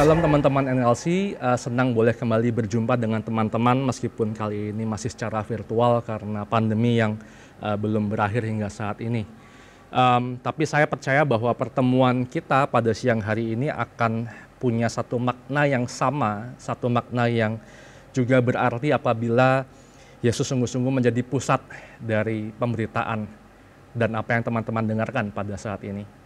Shalom teman-teman NLC, uh, senang boleh kembali berjumpa dengan teman-teman meskipun kali ini masih secara virtual karena pandemi yang uh, belum berakhir hingga saat ini. Um, tapi saya percaya bahwa pertemuan kita pada siang hari ini akan punya satu makna yang sama, satu makna yang juga berarti apabila Yesus sungguh-sungguh menjadi pusat dari pemberitaan dan apa yang teman-teman dengarkan pada saat ini.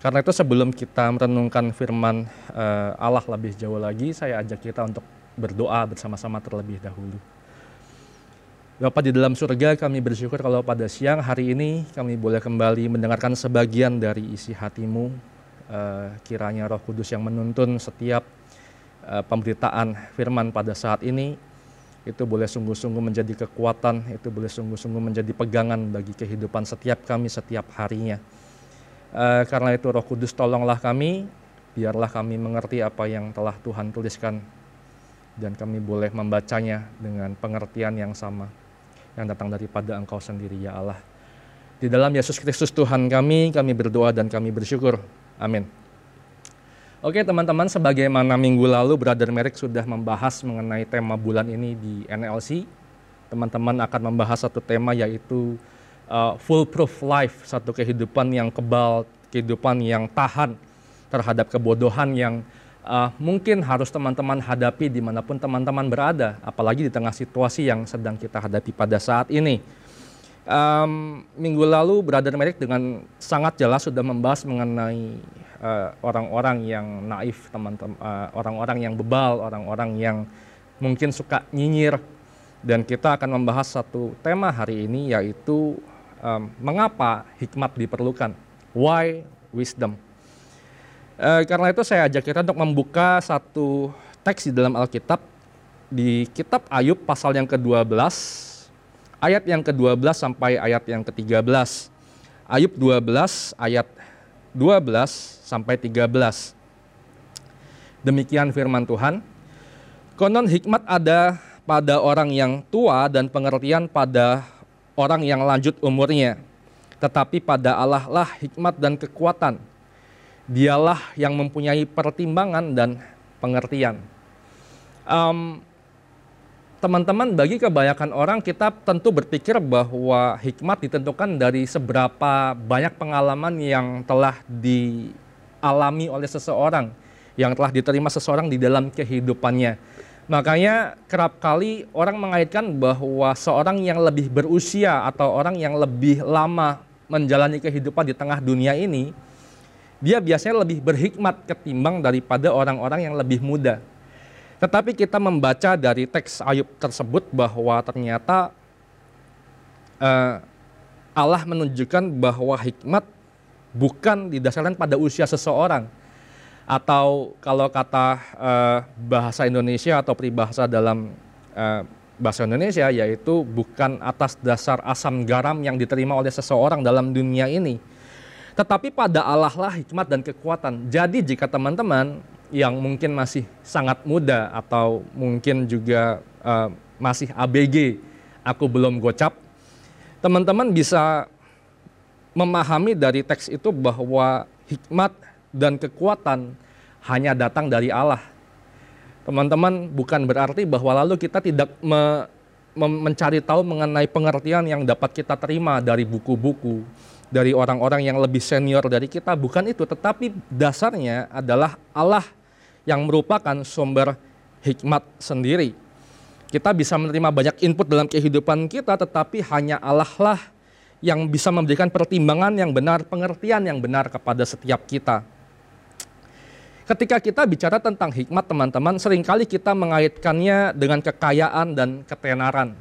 Karena itu sebelum kita merenungkan firman uh, Allah lebih jauh lagi, saya ajak kita untuk berdoa bersama-sama terlebih dahulu. Bapak di dalam surga kami bersyukur kalau pada siang hari ini kami boleh kembali mendengarkan sebagian dari isi hatimu. Uh, kiranya roh kudus yang menuntun setiap uh, pemberitaan firman pada saat ini itu boleh sungguh-sungguh menjadi kekuatan, itu boleh sungguh-sungguh menjadi pegangan bagi kehidupan setiap kami setiap harinya. Uh, karena itu Roh Kudus tolonglah kami, biarlah kami mengerti apa yang telah Tuhan tuliskan dan kami boleh membacanya dengan pengertian yang sama yang datang daripada Engkau sendiri ya Allah. Di dalam Yesus Kristus Tuhan kami, kami berdoa dan kami bersyukur. Amin. Oke teman-teman, sebagaimana minggu lalu Brother Merrick sudah membahas mengenai tema bulan ini di NLC, teman-teman akan membahas satu tema yaitu uh, foolproof life, satu kehidupan yang kebal, kehidupan yang tahan terhadap kebodohan yang uh, mungkin harus teman-teman hadapi di mana pun teman-teman berada, apalagi di tengah situasi yang sedang kita hadapi pada saat ini. Um, minggu lalu Brother Merrick dengan sangat jelas sudah membahas mengenai uh, orang-orang uh, yang naif, teman-teman, uh, orang-orang yang bebal, orang-orang yang mungkin suka nyinyir, dan kita akan membahas satu tema hari ini yaitu um, mengapa hikmat diperlukan? Why wisdom? Uh, karena itu saya ajak kita untuk membuka satu teks di dalam Alkitab di kitab Ayub pasal yang ke-12 ayat yang ke-12 sampai ayat yang ke-13. Ayub 12 ayat 12 sampai 13. Demikian firman Tuhan. Konon hikmat ada pada orang yang tua dan pengertian pada orang yang lanjut umurnya. Tetapi pada Allah lah hikmat dan kekuatan. Dialah yang mempunyai pertimbangan dan pengertian. Um, teman-teman, bagi kebanyakan orang kita tentu berpikir bahwa hikmat ditentukan dari seberapa banyak pengalaman yang telah dialami oleh seseorang, yang telah diterima seseorang di dalam kehidupannya. Makanya kerap kali orang mengaitkan bahwa seorang yang lebih berusia atau orang yang lebih lama menjalani kehidupan di tengah dunia ini, dia biasanya lebih berhikmat ketimbang daripada orang-orang yang lebih muda. Tetapi kita membaca dari teks Ayub tersebut bahwa ternyata uh, Allah menunjukkan bahwa hikmat bukan didasarkan pada usia seseorang, atau kalau kata uh, bahasa Indonesia atau peribahasa dalam uh, bahasa Indonesia yaitu bukan atas dasar asam garam yang diterima oleh seseorang dalam dunia ini. Tetapi pada Allah lah hikmat dan kekuatan. Jadi jika teman-teman yang mungkin masih sangat muda atau mungkin juga uh, masih ABG aku belum gocap teman-teman bisa memahami dari teks itu bahwa hikmat dan kekuatan hanya datang dari Allah. Teman-teman, bukan berarti bahwa lalu kita tidak me, me, mencari tahu mengenai pengertian yang dapat kita terima dari buku-buku, dari orang-orang yang lebih senior dari kita. Bukan itu, tetapi dasarnya adalah Allah yang merupakan sumber hikmat sendiri. Kita bisa menerima banyak input dalam kehidupan kita, tetapi hanya Allah lah yang bisa memberikan pertimbangan yang benar, pengertian yang benar kepada setiap kita. Ketika kita bicara tentang hikmat teman-teman, sering kali kita mengaitkannya dengan kekayaan dan ketenaran.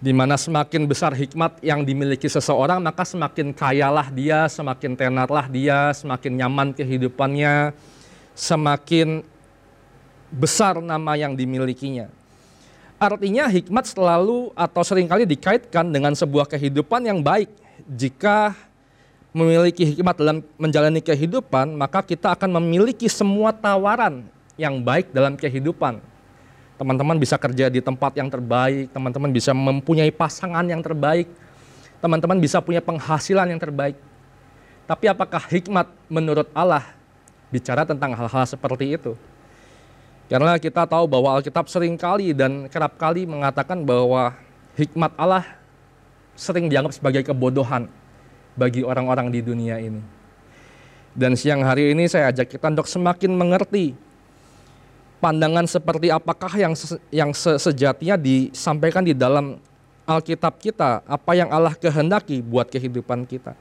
Di mana semakin besar hikmat yang dimiliki seseorang, maka semakin kayalah dia, semakin tenarlah dia, semakin nyaman kehidupannya, semakin besar nama yang dimilikinya. Artinya hikmat selalu atau sering kali dikaitkan dengan sebuah kehidupan yang baik. Jika memiliki hikmat dalam menjalani kehidupan, maka kita akan memiliki semua tawaran yang baik dalam kehidupan. Teman-teman bisa kerja di tempat yang terbaik, teman-teman bisa mempunyai pasangan yang terbaik, teman-teman bisa punya penghasilan yang terbaik. Tapi apakah hikmat menurut Allah bicara tentang hal-hal seperti itu? Karena kita tahu bahwa Alkitab sering kali dan kerap kali mengatakan bahwa hikmat Allah sering dianggap sebagai kebodohan bagi orang-orang di dunia ini. Dan siang hari ini saya ajak kita untuk semakin mengerti pandangan seperti apakah yang yang sejatinya disampaikan di dalam Alkitab kita, apa yang Allah kehendaki buat kehidupan kita.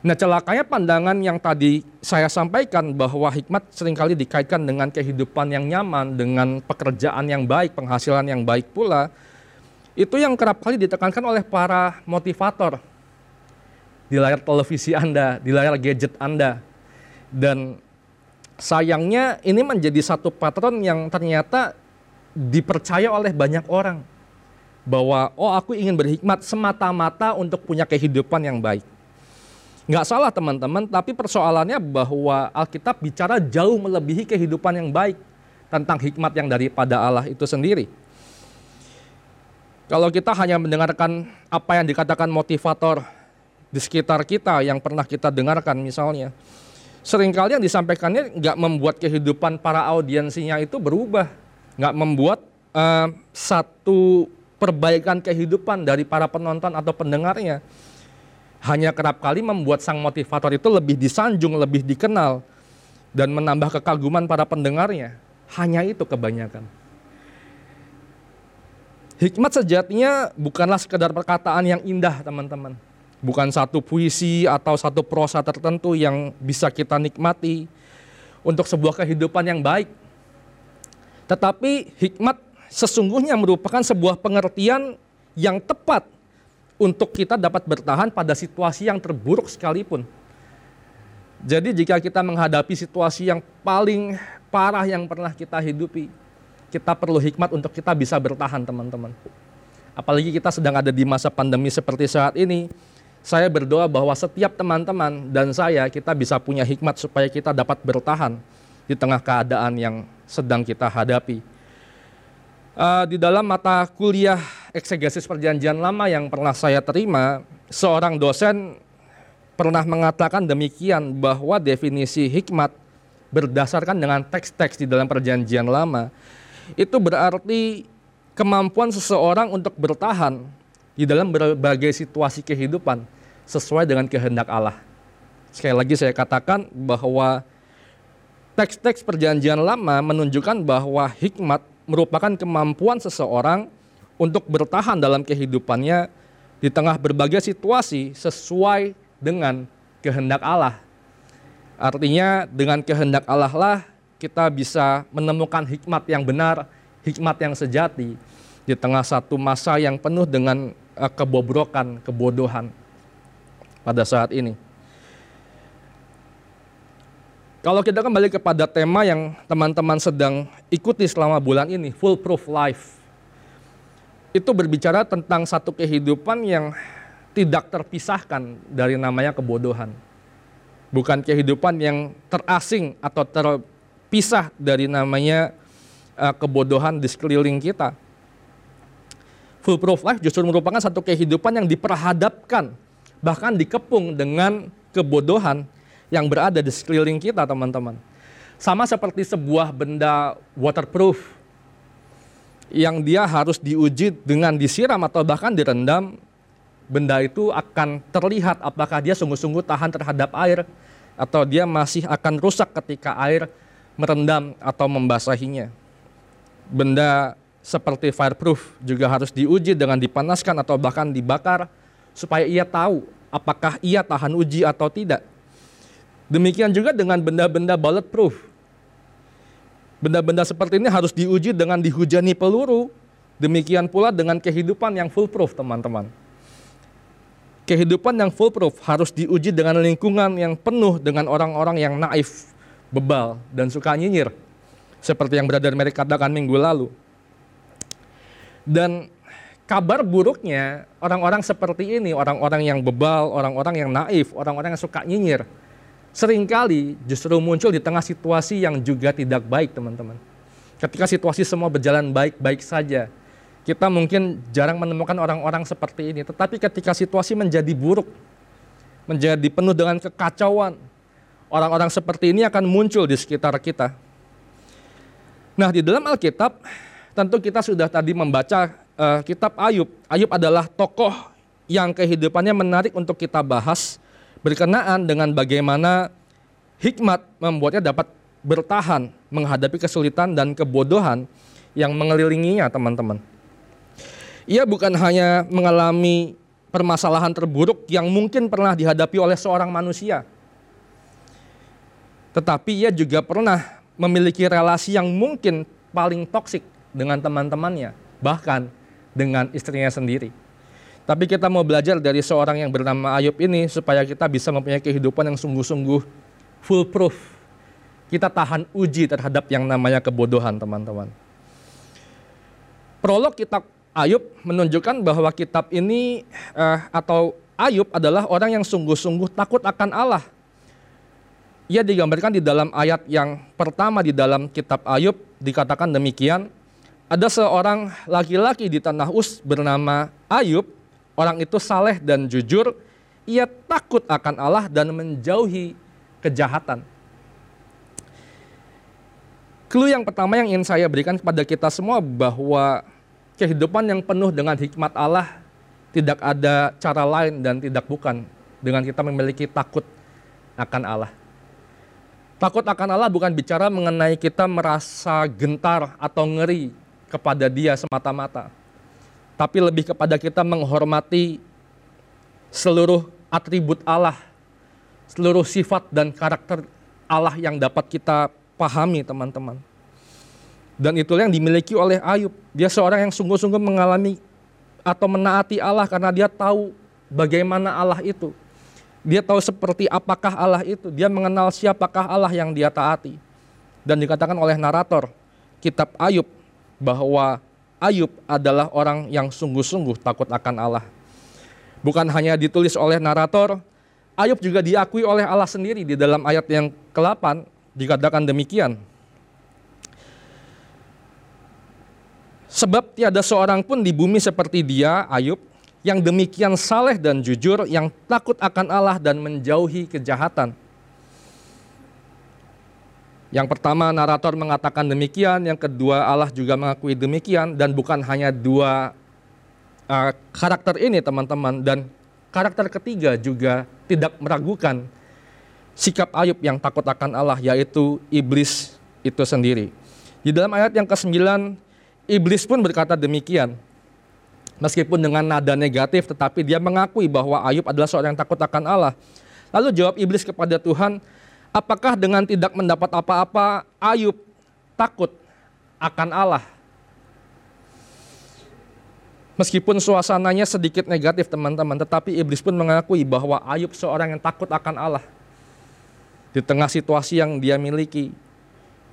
Nah celakanya pandangan yang tadi saya sampaikan bahwa hikmat sering kali dikaitkan dengan kehidupan yang nyaman, dengan pekerjaan yang baik, penghasilan yang baik pula, itu yang kerap kali ditekankan oleh para motivator di layar televisi Anda, di layar gadget Anda. Dan sayangnya ini menjadi satu patron yang ternyata dipercaya oleh banyak orang. Bahwa, oh aku ingin berhikmat semata-mata untuk punya kehidupan yang baik Nggak salah teman-teman, tapi persoalannya bahwa Alkitab bicara jauh melebihi kehidupan yang baik tentang hikmat yang daripada Allah itu sendiri. Kalau kita hanya mendengarkan apa yang dikatakan motivator di sekitar kita yang pernah kita dengarkan misalnya, sering kali yang disampaikannya nggak membuat kehidupan para audiensinya itu berubah, nggak membuat uh, satu perbaikan kehidupan dari para penonton atau pendengarnya hanya kerap kali membuat sang motivator itu lebih disanjung, lebih dikenal, dan menambah kekaguman para pendengarnya. Hanya itu kebanyakan. Hikmat sejatinya bukanlah sekedar perkataan yang indah, teman-teman. Bukan satu puisi atau satu prosa tertentu yang bisa kita nikmati untuk sebuah kehidupan yang baik. Tetapi hikmat sesungguhnya merupakan sebuah pengertian yang tepat untuk kita dapat bertahan pada situasi yang terburuk sekalipun. Jadi jika kita menghadapi situasi yang paling parah yang pernah kita hidupi, kita perlu hikmat untuk kita bisa bertahan teman-teman. Apalagi kita sedang ada di masa pandemi seperti saat ini, saya berdoa bahwa setiap teman-teman dan saya kita bisa punya hikmat supaya kita dapat bertahan di tengah keadaan yang sedang kita hadapi. Uh, di dalam mata kuliah eksegesis perjanjian lama yang pernah saya terima, seorang dosen pernah mengatakan demikian bahwa definisi hikmat berdasarkan dengan teks-teks di dalam perjanjian lama itu berarti kemampuan seseorang untuk bertahan di dalam berbagai situasi kehidupan sesuai dengan kehendak Allah. Sekali lagi saya katakan bahwa teks-teks perjanjian lama menunjukkan bahwa hikmat merupakan kemampuan seseorang untuk bertahan dalam kehidupannya di tengah berbagai situasi sesuai dengan kehendak Allah. Artinya dengan kehendak Allah lah kita bisa menemukan hikmat yang benar, hikmat yang sejati di tengah satu masa yang penuh dengan kebobrokan, kebodohan pada saat ini. Kalau kita kembali kepada tema yang teman-teman sedang ikuti selama bulan ini, full proof life itu berbicara tentang satu kehidupan yang tidak terpisahkan dari namanya kebodohan. Bukan kehidupan yang terasing atau terpisah dari namanya uh, kebodohan di sekeliling kita. Full proof life justru merupakan satu kehidupan yang diperhadapkan, bahkan dikepung dengan kebodohan yang berada di sekeliling kita, teman-teman. Sama seperti sebuah benda waterproof yang dia harus diuji dengan disiram atau bahkan direndam, benda itu akan terlihat apakah dia sungguh-sungguh tahan terhadap air atau dia masih akan rusak ketika air merendam atau membasahinya. Benda seperti fireproof juga harus diuji dengan dipanaskan atau bahkan dibakar supaya ia tahu apakah ia tahan uji atau tidak. Demikian juga dengan benda-benda bulletproof Benda-benda seperti ini harus diuji dengan dihujani peluru. Demikian pula dengan kehidupan yang full proof, teman-teman. Kehidupan yang full proof harus diuji dengan lingkungan yang penuh dengan orang-orang yang naif, bebal, dan suka nyinyir. Seperti yang Brother Mary katakan minggu lalu. Dan kabar buruknya orang-orang seperti ini, orang-orang yang bebal, orang-orang yang naif, orang-orang yang suka nyinyir, sering kali justru muncul di tengah situasi yang juga tidak baik teman-teman. Ketika situasi semua berjalan baik-baik saja, kita mungkin jarang menemukan orang-orang seperti ini. Tetapi ketika situasi menjadi buruk, menjadi penuh dengan kekacauan, orang-orang seperti ini akan muncul di sekitar kita. Nah, di dalam Alkitab, tentu kita sudah tadi membaca uh, kitab Ayub. Ayub adalah tokoh yang kehidupannya menarik untuk kita bahas berkenaan dengan bagaimana hikmat membuatnya dapat bertahan menghadapi kesulitan dan kebodohan yang mengelilinginya, teman-teman. Ia bukan hanya mengalami permasalahan terburuk yang mungkin pernah dihadapi oleh seorang manusia, tetapi ia juga pernah memiliki relasi yang mungkin paling toksik dengan teman-temannya, bahkan dengan istrinya sendiri. Tapi kita mau belajar dari seorang yang bernama Ayub ini supaya kita bisa mempunyai kehidupan yang sungguh-sungguh full proof kita tahan uji terhadap yang namanya kebodohan teman-teman. Prolog kitab Ayub menunjukkan bahwa kitab ini eh, atau Ayub adalah orang yang sungguh-sungguh takut akan Allah. Ia digambarkan di dalam ayat yang pertama di dalam kitab Ayub dikatakan demikian, ada seorang laki-laki di tanah Us bernama Ayub, orang itu saleh dan jujur, ia takut akan Allah dan menjauhi kejahatan. Clue yang pertama yang ingin saya berikan kepada kita semua bahwa kehidupan yang penuh dengan hikmat Allah tidak ada cara lain dan tidak bukan dengan kita memiliki takut akan Allah. Takut akan Allah bukan bicara mengenai kita merasa gentar atau ngeri kepada Dia semata-mata, tapi lebih kepada kita menghormati seluruh atribut Allah, seluruh sifat dan karakter Allah yang dapat kita pahami teman-teman. Dan itulah yang dimiliki oleh Ayub. Dia seorang yang sungguh-sungguh mengalami atau menaati Allah karena dia tahu bagaimana Allah itu. Dia tahu seperti apakah Allah itu. Dia mengenal siapakah Allah yang dia taati. Dan dikatakan oleh narator kitab Ayub bahwa Ayub adalah orang yang sungguh-sungguh takut akan Allah. Bukan hanya ditulis oleh narator, Ayub juga diakui oleh Allah sendiri di dalam ayat yang ke-8 dikatakan demikian. Sebab tiada seorang pun di bumi seperti dia, Ayub, yang demikian saleh dan jujur, yang takut akan Allah dan menjauhi kejahatan. Yang pertama narator mengatakan demikian, yang kedua Allah juga mengakui demikian dan bukan hanya dua uh, karakter ini teman-teman dan karakter ketiga juga tidak meragukan sikap Ayub yang takut akan Allah yaitu iblis itu sendiri. Di dalam ayat yang ke-9 iblis pun berkata demikian. Meskipun dengan nada negatif tetapi dia mengakui bahwa Ayub adalah seorang yang takut akan Allah. Lalu jawab iblis kepada Tuhan, apakah dengan tidak mendapat apa-apa Ayub takut akan Allah? Meskipun suasananya sedikit negatif teman-teman, tetapi iblis pun mengakui bahwa Ayub seorang yang takut akan Allah di tengah situasi yang dia miliki,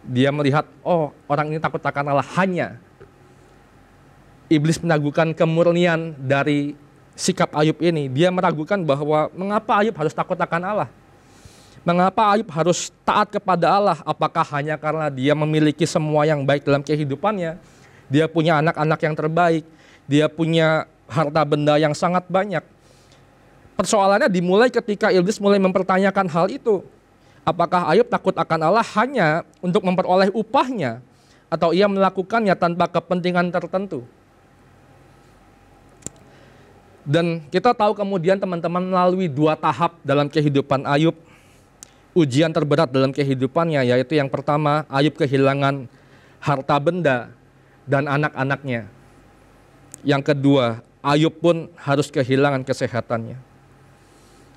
dia melihat, oh orang ini takut akan Allah hanya. Iblis meragukan kemurnian dari sikap Ayub ini. Dia meragukan bahwa mengapa Ayub harus takut akan Allah. Mengapa Ayub harus taat kepada Allah? Apakah hanya karena dia memiliki semua yang baik dalam kehidupannya? Dia punya anak-anak yang terbaik. Dia punya harta benda yang sangat banyak. Persoalannya dimulai ketika iblis mulai mempertanyakan hal itu. Apakah Ayub takut akan Allah hanya untuk memperoleh upahnya atau ia melakukannya tanpa kepentingan tertentu? Dan kita tahu kemudian teman-teman melalui dua tahap dalam kehidupan Ayub. Ujian terberat dalam kehidupannya yaitu yang pertama Ayub kehilangan harta benda dan anak-anaknya. Yang kedua, Ayub pun harus kehilangan kesehatannya.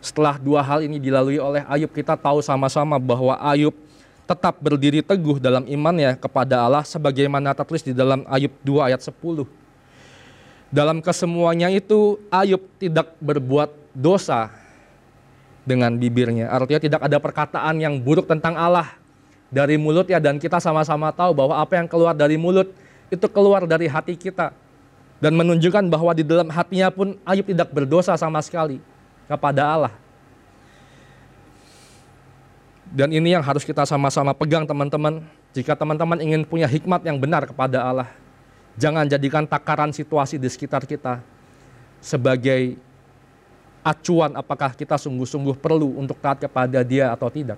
Setelah dua hal ini dilalui oleh Ayub, kita tahu sama-sama bahwa Ayub tetap berdiri teguh dalam imannya kepada Allah sebagaimana tertulis di dalam Ayub 2 ayat 10. Dalam kesemuanya itu Ayub tidak berbuat dosa dengan bibirnya. Artinya tidak ada perkataan yang buruk tentang Allah dari mulut ya dan kita sama-sama tahu bahwa apa yang keluar dari mulut itu keluar dari hati kita dan menunjukkan bahwa di dalam hatinya pun Ayub tidak berdosa sama sekali kepada Allah. Dan ini yang harus kita sama-sama pegang teman-teman. Jika teman-teman ingin punya hikmat yang benar kepada Allah, jangan jadikan takaran situasi di sekitar kita sebagai acuan apakah kita sungguh-sungguh perlu untuk taat kepada dia atau tidak.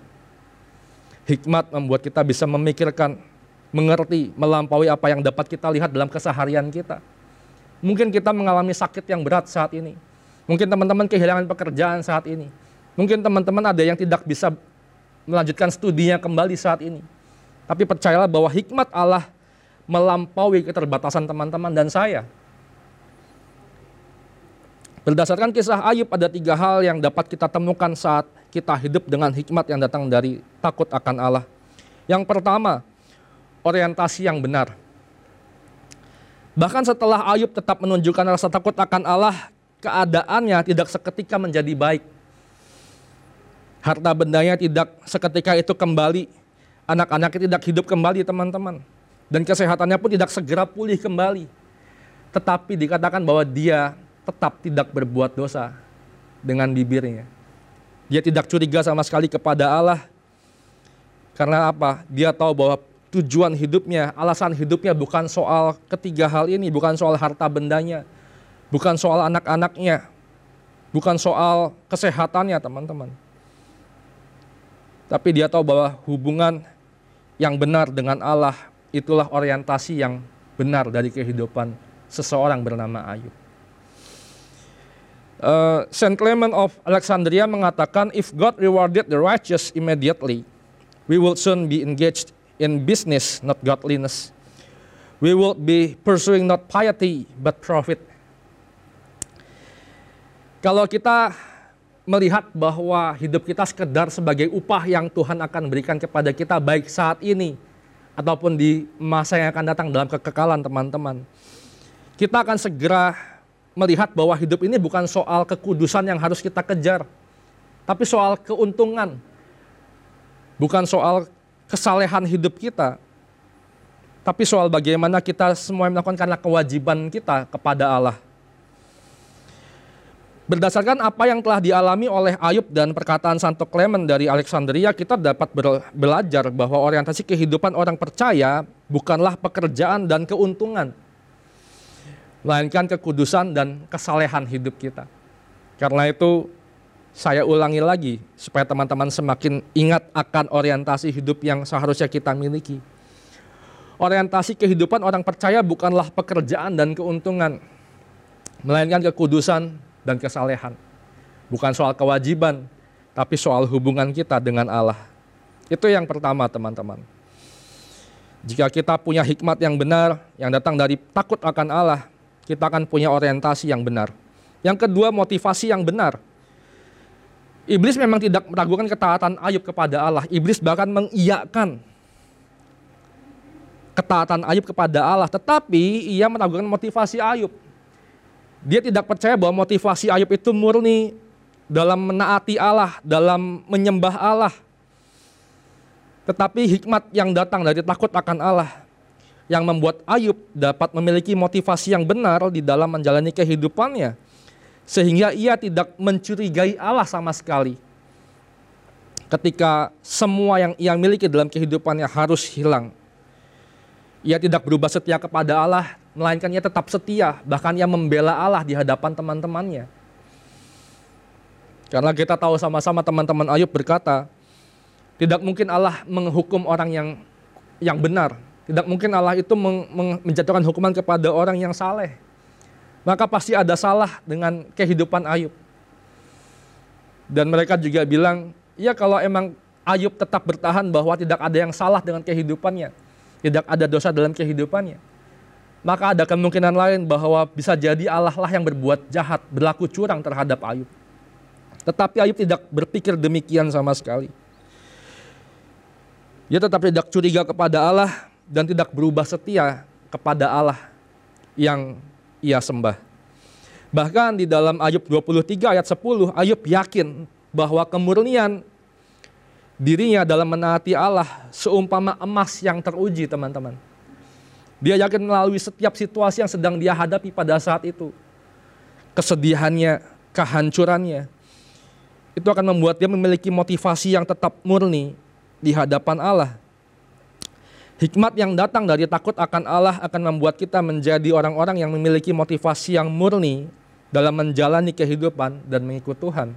Hikmat membuat kita bisa memikirkan, mengerti, melampaui apa yang dapat kita lihat dalam keseharian kita. Mungkin kita mengalami sakit yang berat saat ini. Mungkin teman-teman kehilangan pekerjaan saat ini. Mungkin teman-teman ada yang tidak bisa melanjutkan studinya kembali saat ini. Tapi percayalah bahwa hikmat Allah melampaui keterbatasan teman-teman dan saya. Berdasarkan kisah Ayub ada tiga hal yang dapat kita temukan saat kita hidup dengan hikmat yang datang dari takut akan Allah. Yang pertama, orientasi yang benar. Bahkan setelah Ayub tetap menunjukkan rasa takut akan Allah, keadaannya tidak seketika menjadi baik. Harta bendanya tidak seketika itu kembali. Anak-anaknya tidak hidup kembali teman-teman. Dan kesehatannya pun tidak segera pulih kembali. Tetapi dikatakan bahwa dia tetap tidak berbuat dosa dengan bibirnya. Dia tidak curiga sama sekali kepada Allah. Karena apa? Dia tahu bahwa tujuan hidupnya, alasan hidupnya bukan soal ketiga hal ini, bukan soal harta bendanya, bukan soal anak-anaknya, bukan soal kesehatannya, teman-teman. Tapi dia tahu bahwa hubungan yang benar dengan Allah itulah orientasi yang benar dari kehidupan seseorang bernama Ayub. Uh, Saint Clement of Alexandria mengatakan, if God rewarded the righteous immediately, we will soon be engaged in business, not godliness. We will be pursuing not piety, but profit. Kalau kita melihat bahwa hidup kita sekedar sebagai upah yang Tuhan akan berikan kepada kita baik saat ini ataupun di masa yang akan datang dalam kekekalan teman-teman. Kita akan segera melihat bahwa hidup ini bukan soal kekudusan yang harus kita kejar, tapi soal keuntungan. Bukan soal kesalehan hidup kita, tapi soal bagaimana kita semua melakukan karena kewajiban kita kepada Allah. Berdasarkan apa yang telah dialami oleh Ayub dan perkataan Santo Clement dari Alexandria, kita dapat belajar bahwa orientasi kehidupan orang percaya bukanlah pekerjaan dan keuntungan, melainkan kekudusan dan kesalehan hidup kita. Karena itu saya ulangi lagi supaya teman-teman semakin ingat akan orientasi hidup yang seharusnya kita miliki. Orientasi kehidupan orang percaya bukanlah pekerjaan dan keuntungan, melainkan kekudusan dan kesalehan. Bukan soal kewajiban, tapi soal hubungan kita dengan Allah. Itu yang pertama, teman-teman. Jika kita punya hikmat yang benar, yang datang dari takut akan Allah, kita akan punya orientasi yang benar. Yang kedua, motivasi yang benar. Iblis memang tidak meragukan ketaatan Ayub kepada Allah. Iblis bahkan mengiyakan ketaatan Ayub kepada Allah, tetapi ia meragukan motivasi Ayub. Dia tidak percaya bahwa motivasi Ayub itu murni dalam menaati Allah, dalam menyembah Allah. Tetapi hikmat yang datang dari takut akan Allah yang membuat Ayub dapat memiliki motivasi yang benar di dalam menjalani kehidupannya. Sehingga ia tidak mencurigai Allah sama sekali. Ketika semua yang ia miliki dalam kehidupannya harus hilang. Ia tidak berubah setia kepada Allah, melainkan ia tetap setia, bahkan ia membela Allah di hadapan teman-temannya. Karena kita tahu sama-sama teman-teman Ayub berkata, tidak mungkin Allah menghukum orang yang yang benar, tidak mungkin Allah itu menjatuhkan hukuman kepada orang yang saleh. Maka pasti ada salah dengan kehidupan Ayub. Dan mereka juga bilang, ya kalau emang Ayub tetap bertahan bahwa tidak ada yang salah dengan kehidupannya, tidak ada dosa dalam kehidupannya, maka ada kemungkinan lain bahwa bisa jadi Allah lah yang berbuat jahat, berlaku curang terhadap Ayub. Tetapi Ayub tidak berpikir demikian sama sekali. Dia tetap tidak curiga kepada Allah, dan tidak berubah setia kepada Allah yang ia sembah. Bahkan di dalam Ayub 23 ayat 10, Ayub yakin bahwa kemurnian dirinya dalam menaati Allah seumpama emas yang teruji teman-teman. Dia yakin melalui setiap situasi yang sedang dia hadapi pada saat itu. Kesedihannya, kehancurannya. Itu akan membuat dia memiliki motivasi yang tetap murni di hadapan Allah. Hikmat yang datang dari takut akan Allah akan membuat kita menjadi orang-orang yang memiliki motivasi yang murni dalam menjalani kehidupan dan mengikut Tuhan.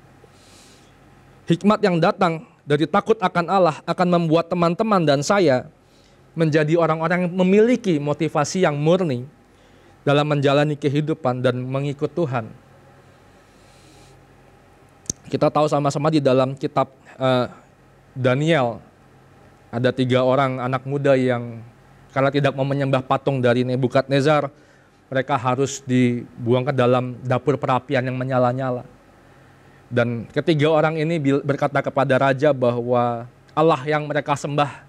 Hikmat yang datang dari takut akan Allah akan membuat teman-teman dan saya menjadi orang-orang yang memiliki motivasi yang murni dalam menjalani kehidupan dan mengikut Tuhan. Kita tahu sama-sama di dalam kitab uh, Daniel ada tiga orang anak muda yang karena tidak mau menyembah patung dari Nebukadnezar, mereka harus dibuang ke dalam dapur perapian yang menyala-nyala. Dan ketiga orang ini berkata kepada raja bahwa Allah yang mereka sembah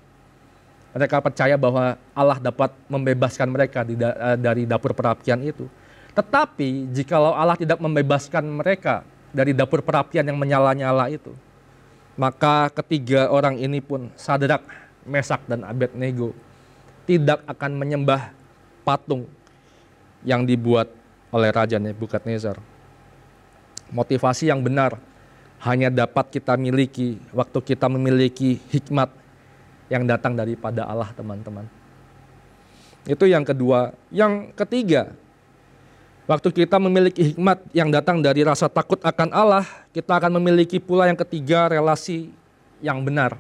mereka percaya bahwa Allah dapat membebaskan mereka eh, dari dapur perapian itu. Tetapi jikalau Allah tidak membebaskan mereka dari dapur perapian yang menyala-nyala itu, maka ketiga orang ini pun Sadrak, Mesak dan Abednego tidak akan menyembah patung yang dibuat oleh Raja Nebukadnezar. Motivasi yang benar hanya dapat kita miliki waktu kita memiliki hikmat yang datang daripada Allah teman-teman. Itu yang kedua. Yang ketiga, waktu kita memiliki hikmat yang datang dari rasa takut akan Allah, kita akan memiliki pula yang ketiga relasi yang benar.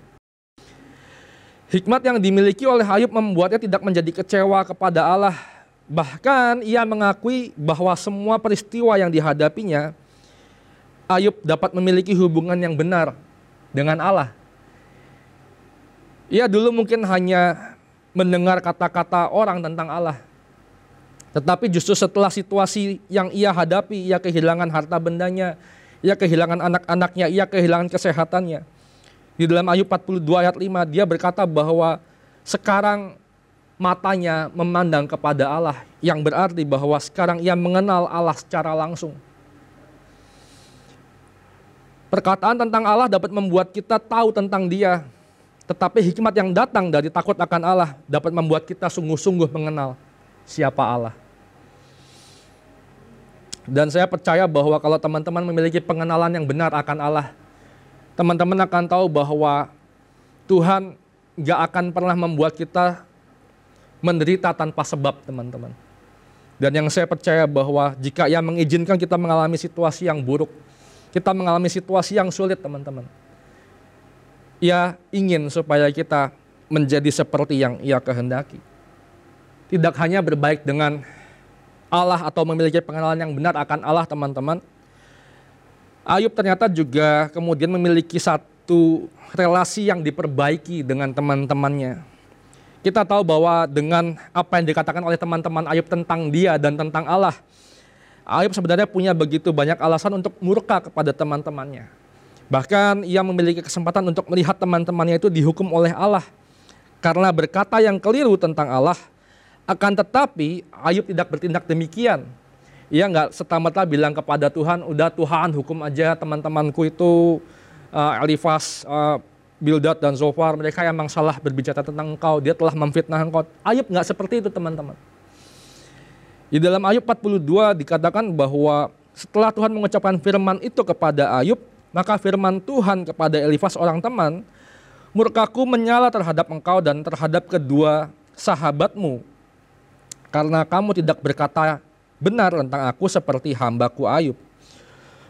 Hikmat yang dimiliki oleh Ayub membuatnya tidak menjadi kecewa kepada Allah. Bahkan ia mengakui bahwa semua peristiwa yang dihadapinya, Ayub dapat memiliki hubungan yang benar dengan Allah. Ia dulu mungkin hanya mendengar kata-kata orang tentang Allah. Tetapi justru setelah situasi yang ia hadapi, ia kehilangan harta bendanya, ia kehilangan anak-anaknya, ia kehilangan kesehatannya. Di dalam Ayub 42 ayat 5 dia berkata bahwa sekarang matanya memandang kepada Allah yang berarti bahwa sekarang ia mengenal Allah secara langsung. Perkataan tentang Allah dapat membuat kita tahu tentang dia, tetapi hikmat yang datang dari takut akan Allah dapat membuat kita sungguh-sungguh mengenal siapa Allah. Dan saya percaya bahwa kalau teman-teman memiliki pengenalan yang benar akan Allah, teman-teman akan tahu bahwa Tuhan gak akan pernah membuat kita menderita tanpa sebab teman-teman. Dan yang saya percaya bahwa jika ia mengizinkan kita mengalami situasi yang buruk, kita mengalami situasi yang sulit teman-teman ia ingin supaya kita menjadi seperti yang ia kehendaki. Tidak hanya berbaik dengan Allah atau memiliki pengenalan yang benar akan Allah teman-teman. Ayub ternyata juga kemudian memiliki satu relasi yang diperbaiki dengan teman-temannya. Kita tahu bahwa dengan apa yang dikatakan oleh teman-teman Ayub tentang dia dan tentang Allah, Ayub sebenarnya punya begitu banyak alasan untuk murka kepada teman-temannya. Bahkan ia memiliki kesempatan untuk melihat teman-temannya itu dihukum oleh Allah karena berkata yang keliru tentang Allah. Akan tetapi Ayub tidak bertindak demikian. Ia nggak setamata bilang kepada Tuhan, udah Tuhan hukum aja teman-temanku itu uh, Elifas, uh, Bildad dan Zofar, mereka emang salah berbicara tentang engkau, dia telah memfitnah engkau. Ayub nggak seperti itu teman-teman. Di dalam Ayub 42 dikatakan bahwa setelah Tuhan mengucapkan firman itu kepada Ayub, maka firman Tuhan kepada Elifas orang teman, murkaku menyala terhadap engkau dan terhadap kedua sahabatmu. Karena kamu tidak berkata benar tentang aku seperti hambaku Ayub.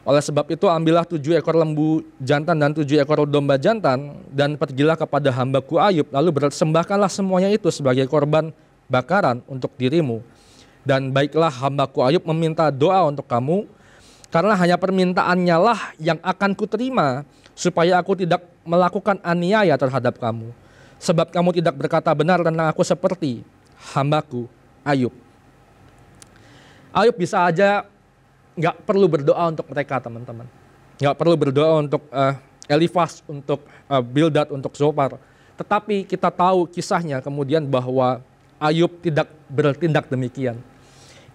Oleh sebab itu ambillah tujuh ekor lembu jantan dan tujuh ekor domba jantan dan pergilah kepada hambaku Ayub lalu bersembahkanlah semuanya itu sebagai korban bakaran untuk dirimu. Dan baiklah hambaku Ayub meminta doa untuk kamu karena hanya permintaannya lah yang akan kuterima supaya aku tidak melakukan aniaya terhadap kamu. Sebab kamu tidak berkata benar tentang aku seperti hambaku Ayub. Ayub bisa aja nggak perlu berdoa untuk mereka teman-teman. Nggak perlu berdoa untuk uh, Elifas, untuk uh, Bildad, untuk Zopar. Tetapi kita tahu kisahnya kemudian bahwa Ayub tidak bertindak demikian.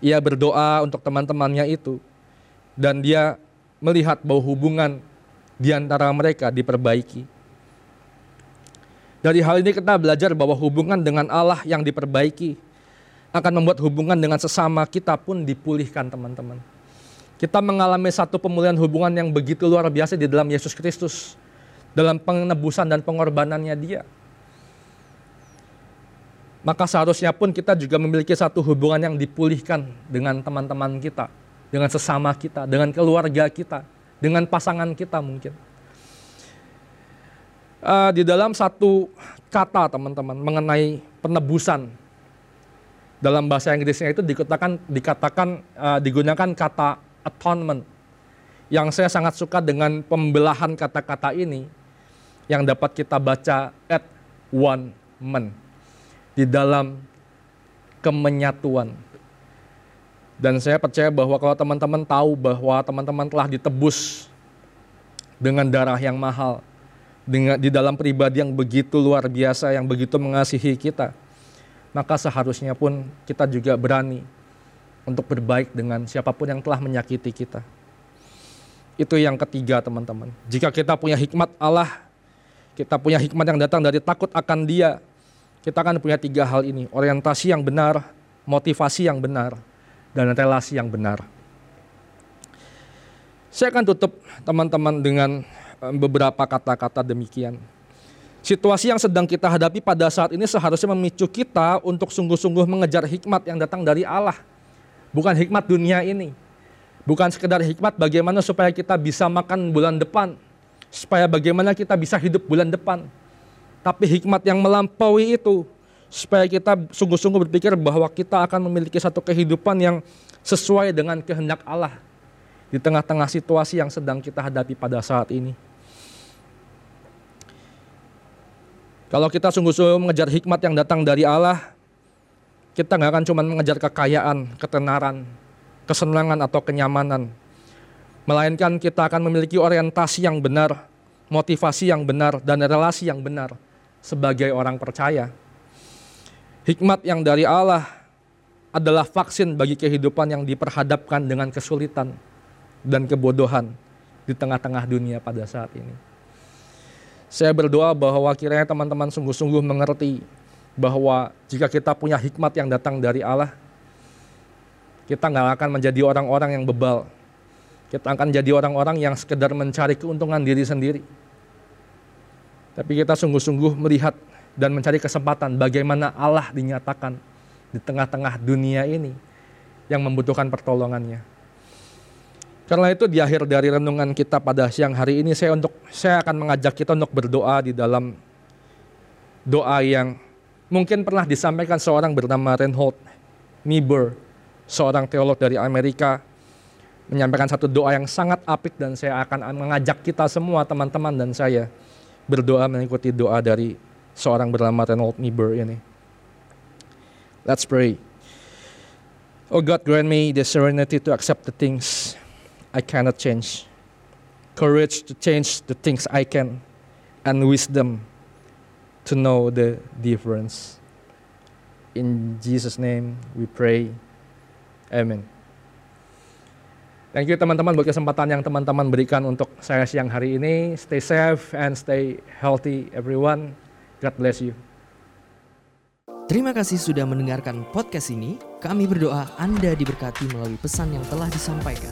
Ia berdoa untuk teman-temannya itu dan dia melihat bahwa hubungan di antara mereka diperbaiki. Dari hal ini kita belajar bahwa hubungan dengan Allah yang diperbaiki akan membuat hubungan dengan sesama kita pun dipulihkan teman-teman. Kita mengalami satu pemulihan hubungan yang begitu luar biasa di dalam Yesus Kristus. Dalam penebusan dan pengorbanannya dia. Maka seharusnya pun kita juga memiliki satu hubungan yang dipulihkan dengan teman-teman kita. Dengan sesama kita, dengan keluarga kita, dengan pasangan kita mungkin uh, di dalam satu kata teman-teman mengenai penebusan dalam bahasa Inggrisnya itu dikatakan dikatakan uh, digunakan kata atonement. Yang saya sangat suka dengan pembelahan kata-kata ini yang dapat kita baca at one man di dalam kemenyatuan. Dan saya percaya bahwa kalau teman-teman tahu bahwa teman-teman telah ditebus dengan darah yang mahal dengan di dalam pribadi yang begitu luar biasa, yang begitu mengasihi kita, maka seharusnya pun kita juga berani untuk berbaik dengan siapa pun yang telah menyakiti kita. Itu yang ketiga teman-teman. Jika kita punya hikmat Allah, kita punya hikmat yang datang dari takut akan dia, kita akan punya tiga hal ini. Orientasi yang benar, motivasi yang benar, dan relasi yang benar. Saya akan tutup teman-teman dengan beberapa kata-kata demikian. Situasi yang sedang kita hadapi pada saat ini seharusnya memicu kita untuk sungguh-sungguh mengejar hikmat yang datang dari Allah. Bukan hikmat dunia ini. Bukan sekedar hikmat bagaimana supaya kita bisa makan bulan depan. Supaya bagaimana kita bisa hidup bulan depan. Tapi hikmat yang melampaui itu. Supaya kita sungguh-sungguh berpikir bahwa kita akan memiliki satu kehidupan yang sesuai dengan kehendak Allah. Di tengah-tengah situasi yang sedang kita hadapi pada saat ini. Kalau kita sungguh-sungguh mengejar hikmat yang datang dari Allah, kita nggak akan cuma mengejar kekayaan, ketenaran, kesenangan atau kenyamanan. Melainkan kita akan memiliki orientasi yang benar, motivasi yang benar, dan relasi yang benar sebagai orang percaya. Hikmat yang dari Allah adalah vaksin bagi kehidupan yang diperhadapkan dengan kesulitan dan kebodohan di tengah-tengah dunia pada saat ini. Saya berdoa bahwa kiranya teman-teman sungguh-sungguh mengerti bahwa jika kita punya hikmat yang datang dari Allah, kita nggak akan menjadi orang-orang yang bebal. Kita akan jadi orang-orang yang sekedar mencari keuntungan diri sendiri. Tapi kita sungguh-sungguh melihat dan mencari kesempatan bagaimana Allah dinyatakan di tengah-tengah dunia ini yang membutuhkan pertolongannya. Karena itu di akhir dari renungan kita pada siang hari ini saya untuk saya akan mengajak kita untuk berdoa di dalam doa yang mungkin pernah disampaikan seorang bernama Reinhold Niebuhr, seorang teolog dari Amerika menyampaikan satu doa yang sangat apik dan saya akan mengajak kita semua teman-teman dan saya berdoa mengikuti doa dari seorang bernama Reinhold Niebuhr ini. Let's pray. Oh God, grant me the serenity to accept the things I cannot change, courage to change the things I can, and wisdom to know the difference. In Jesus' name we pray. Amen. Thank you teman-teman buat kesempatan yang teman-teman berikan untuk saya siang hari ini. Stay safe and stay healthy everyone. God bless you. Terima kasih sudah mendengarkan podcast ini. Kami berdoa Anda diberkati melalui pesan yang telah disampaikan.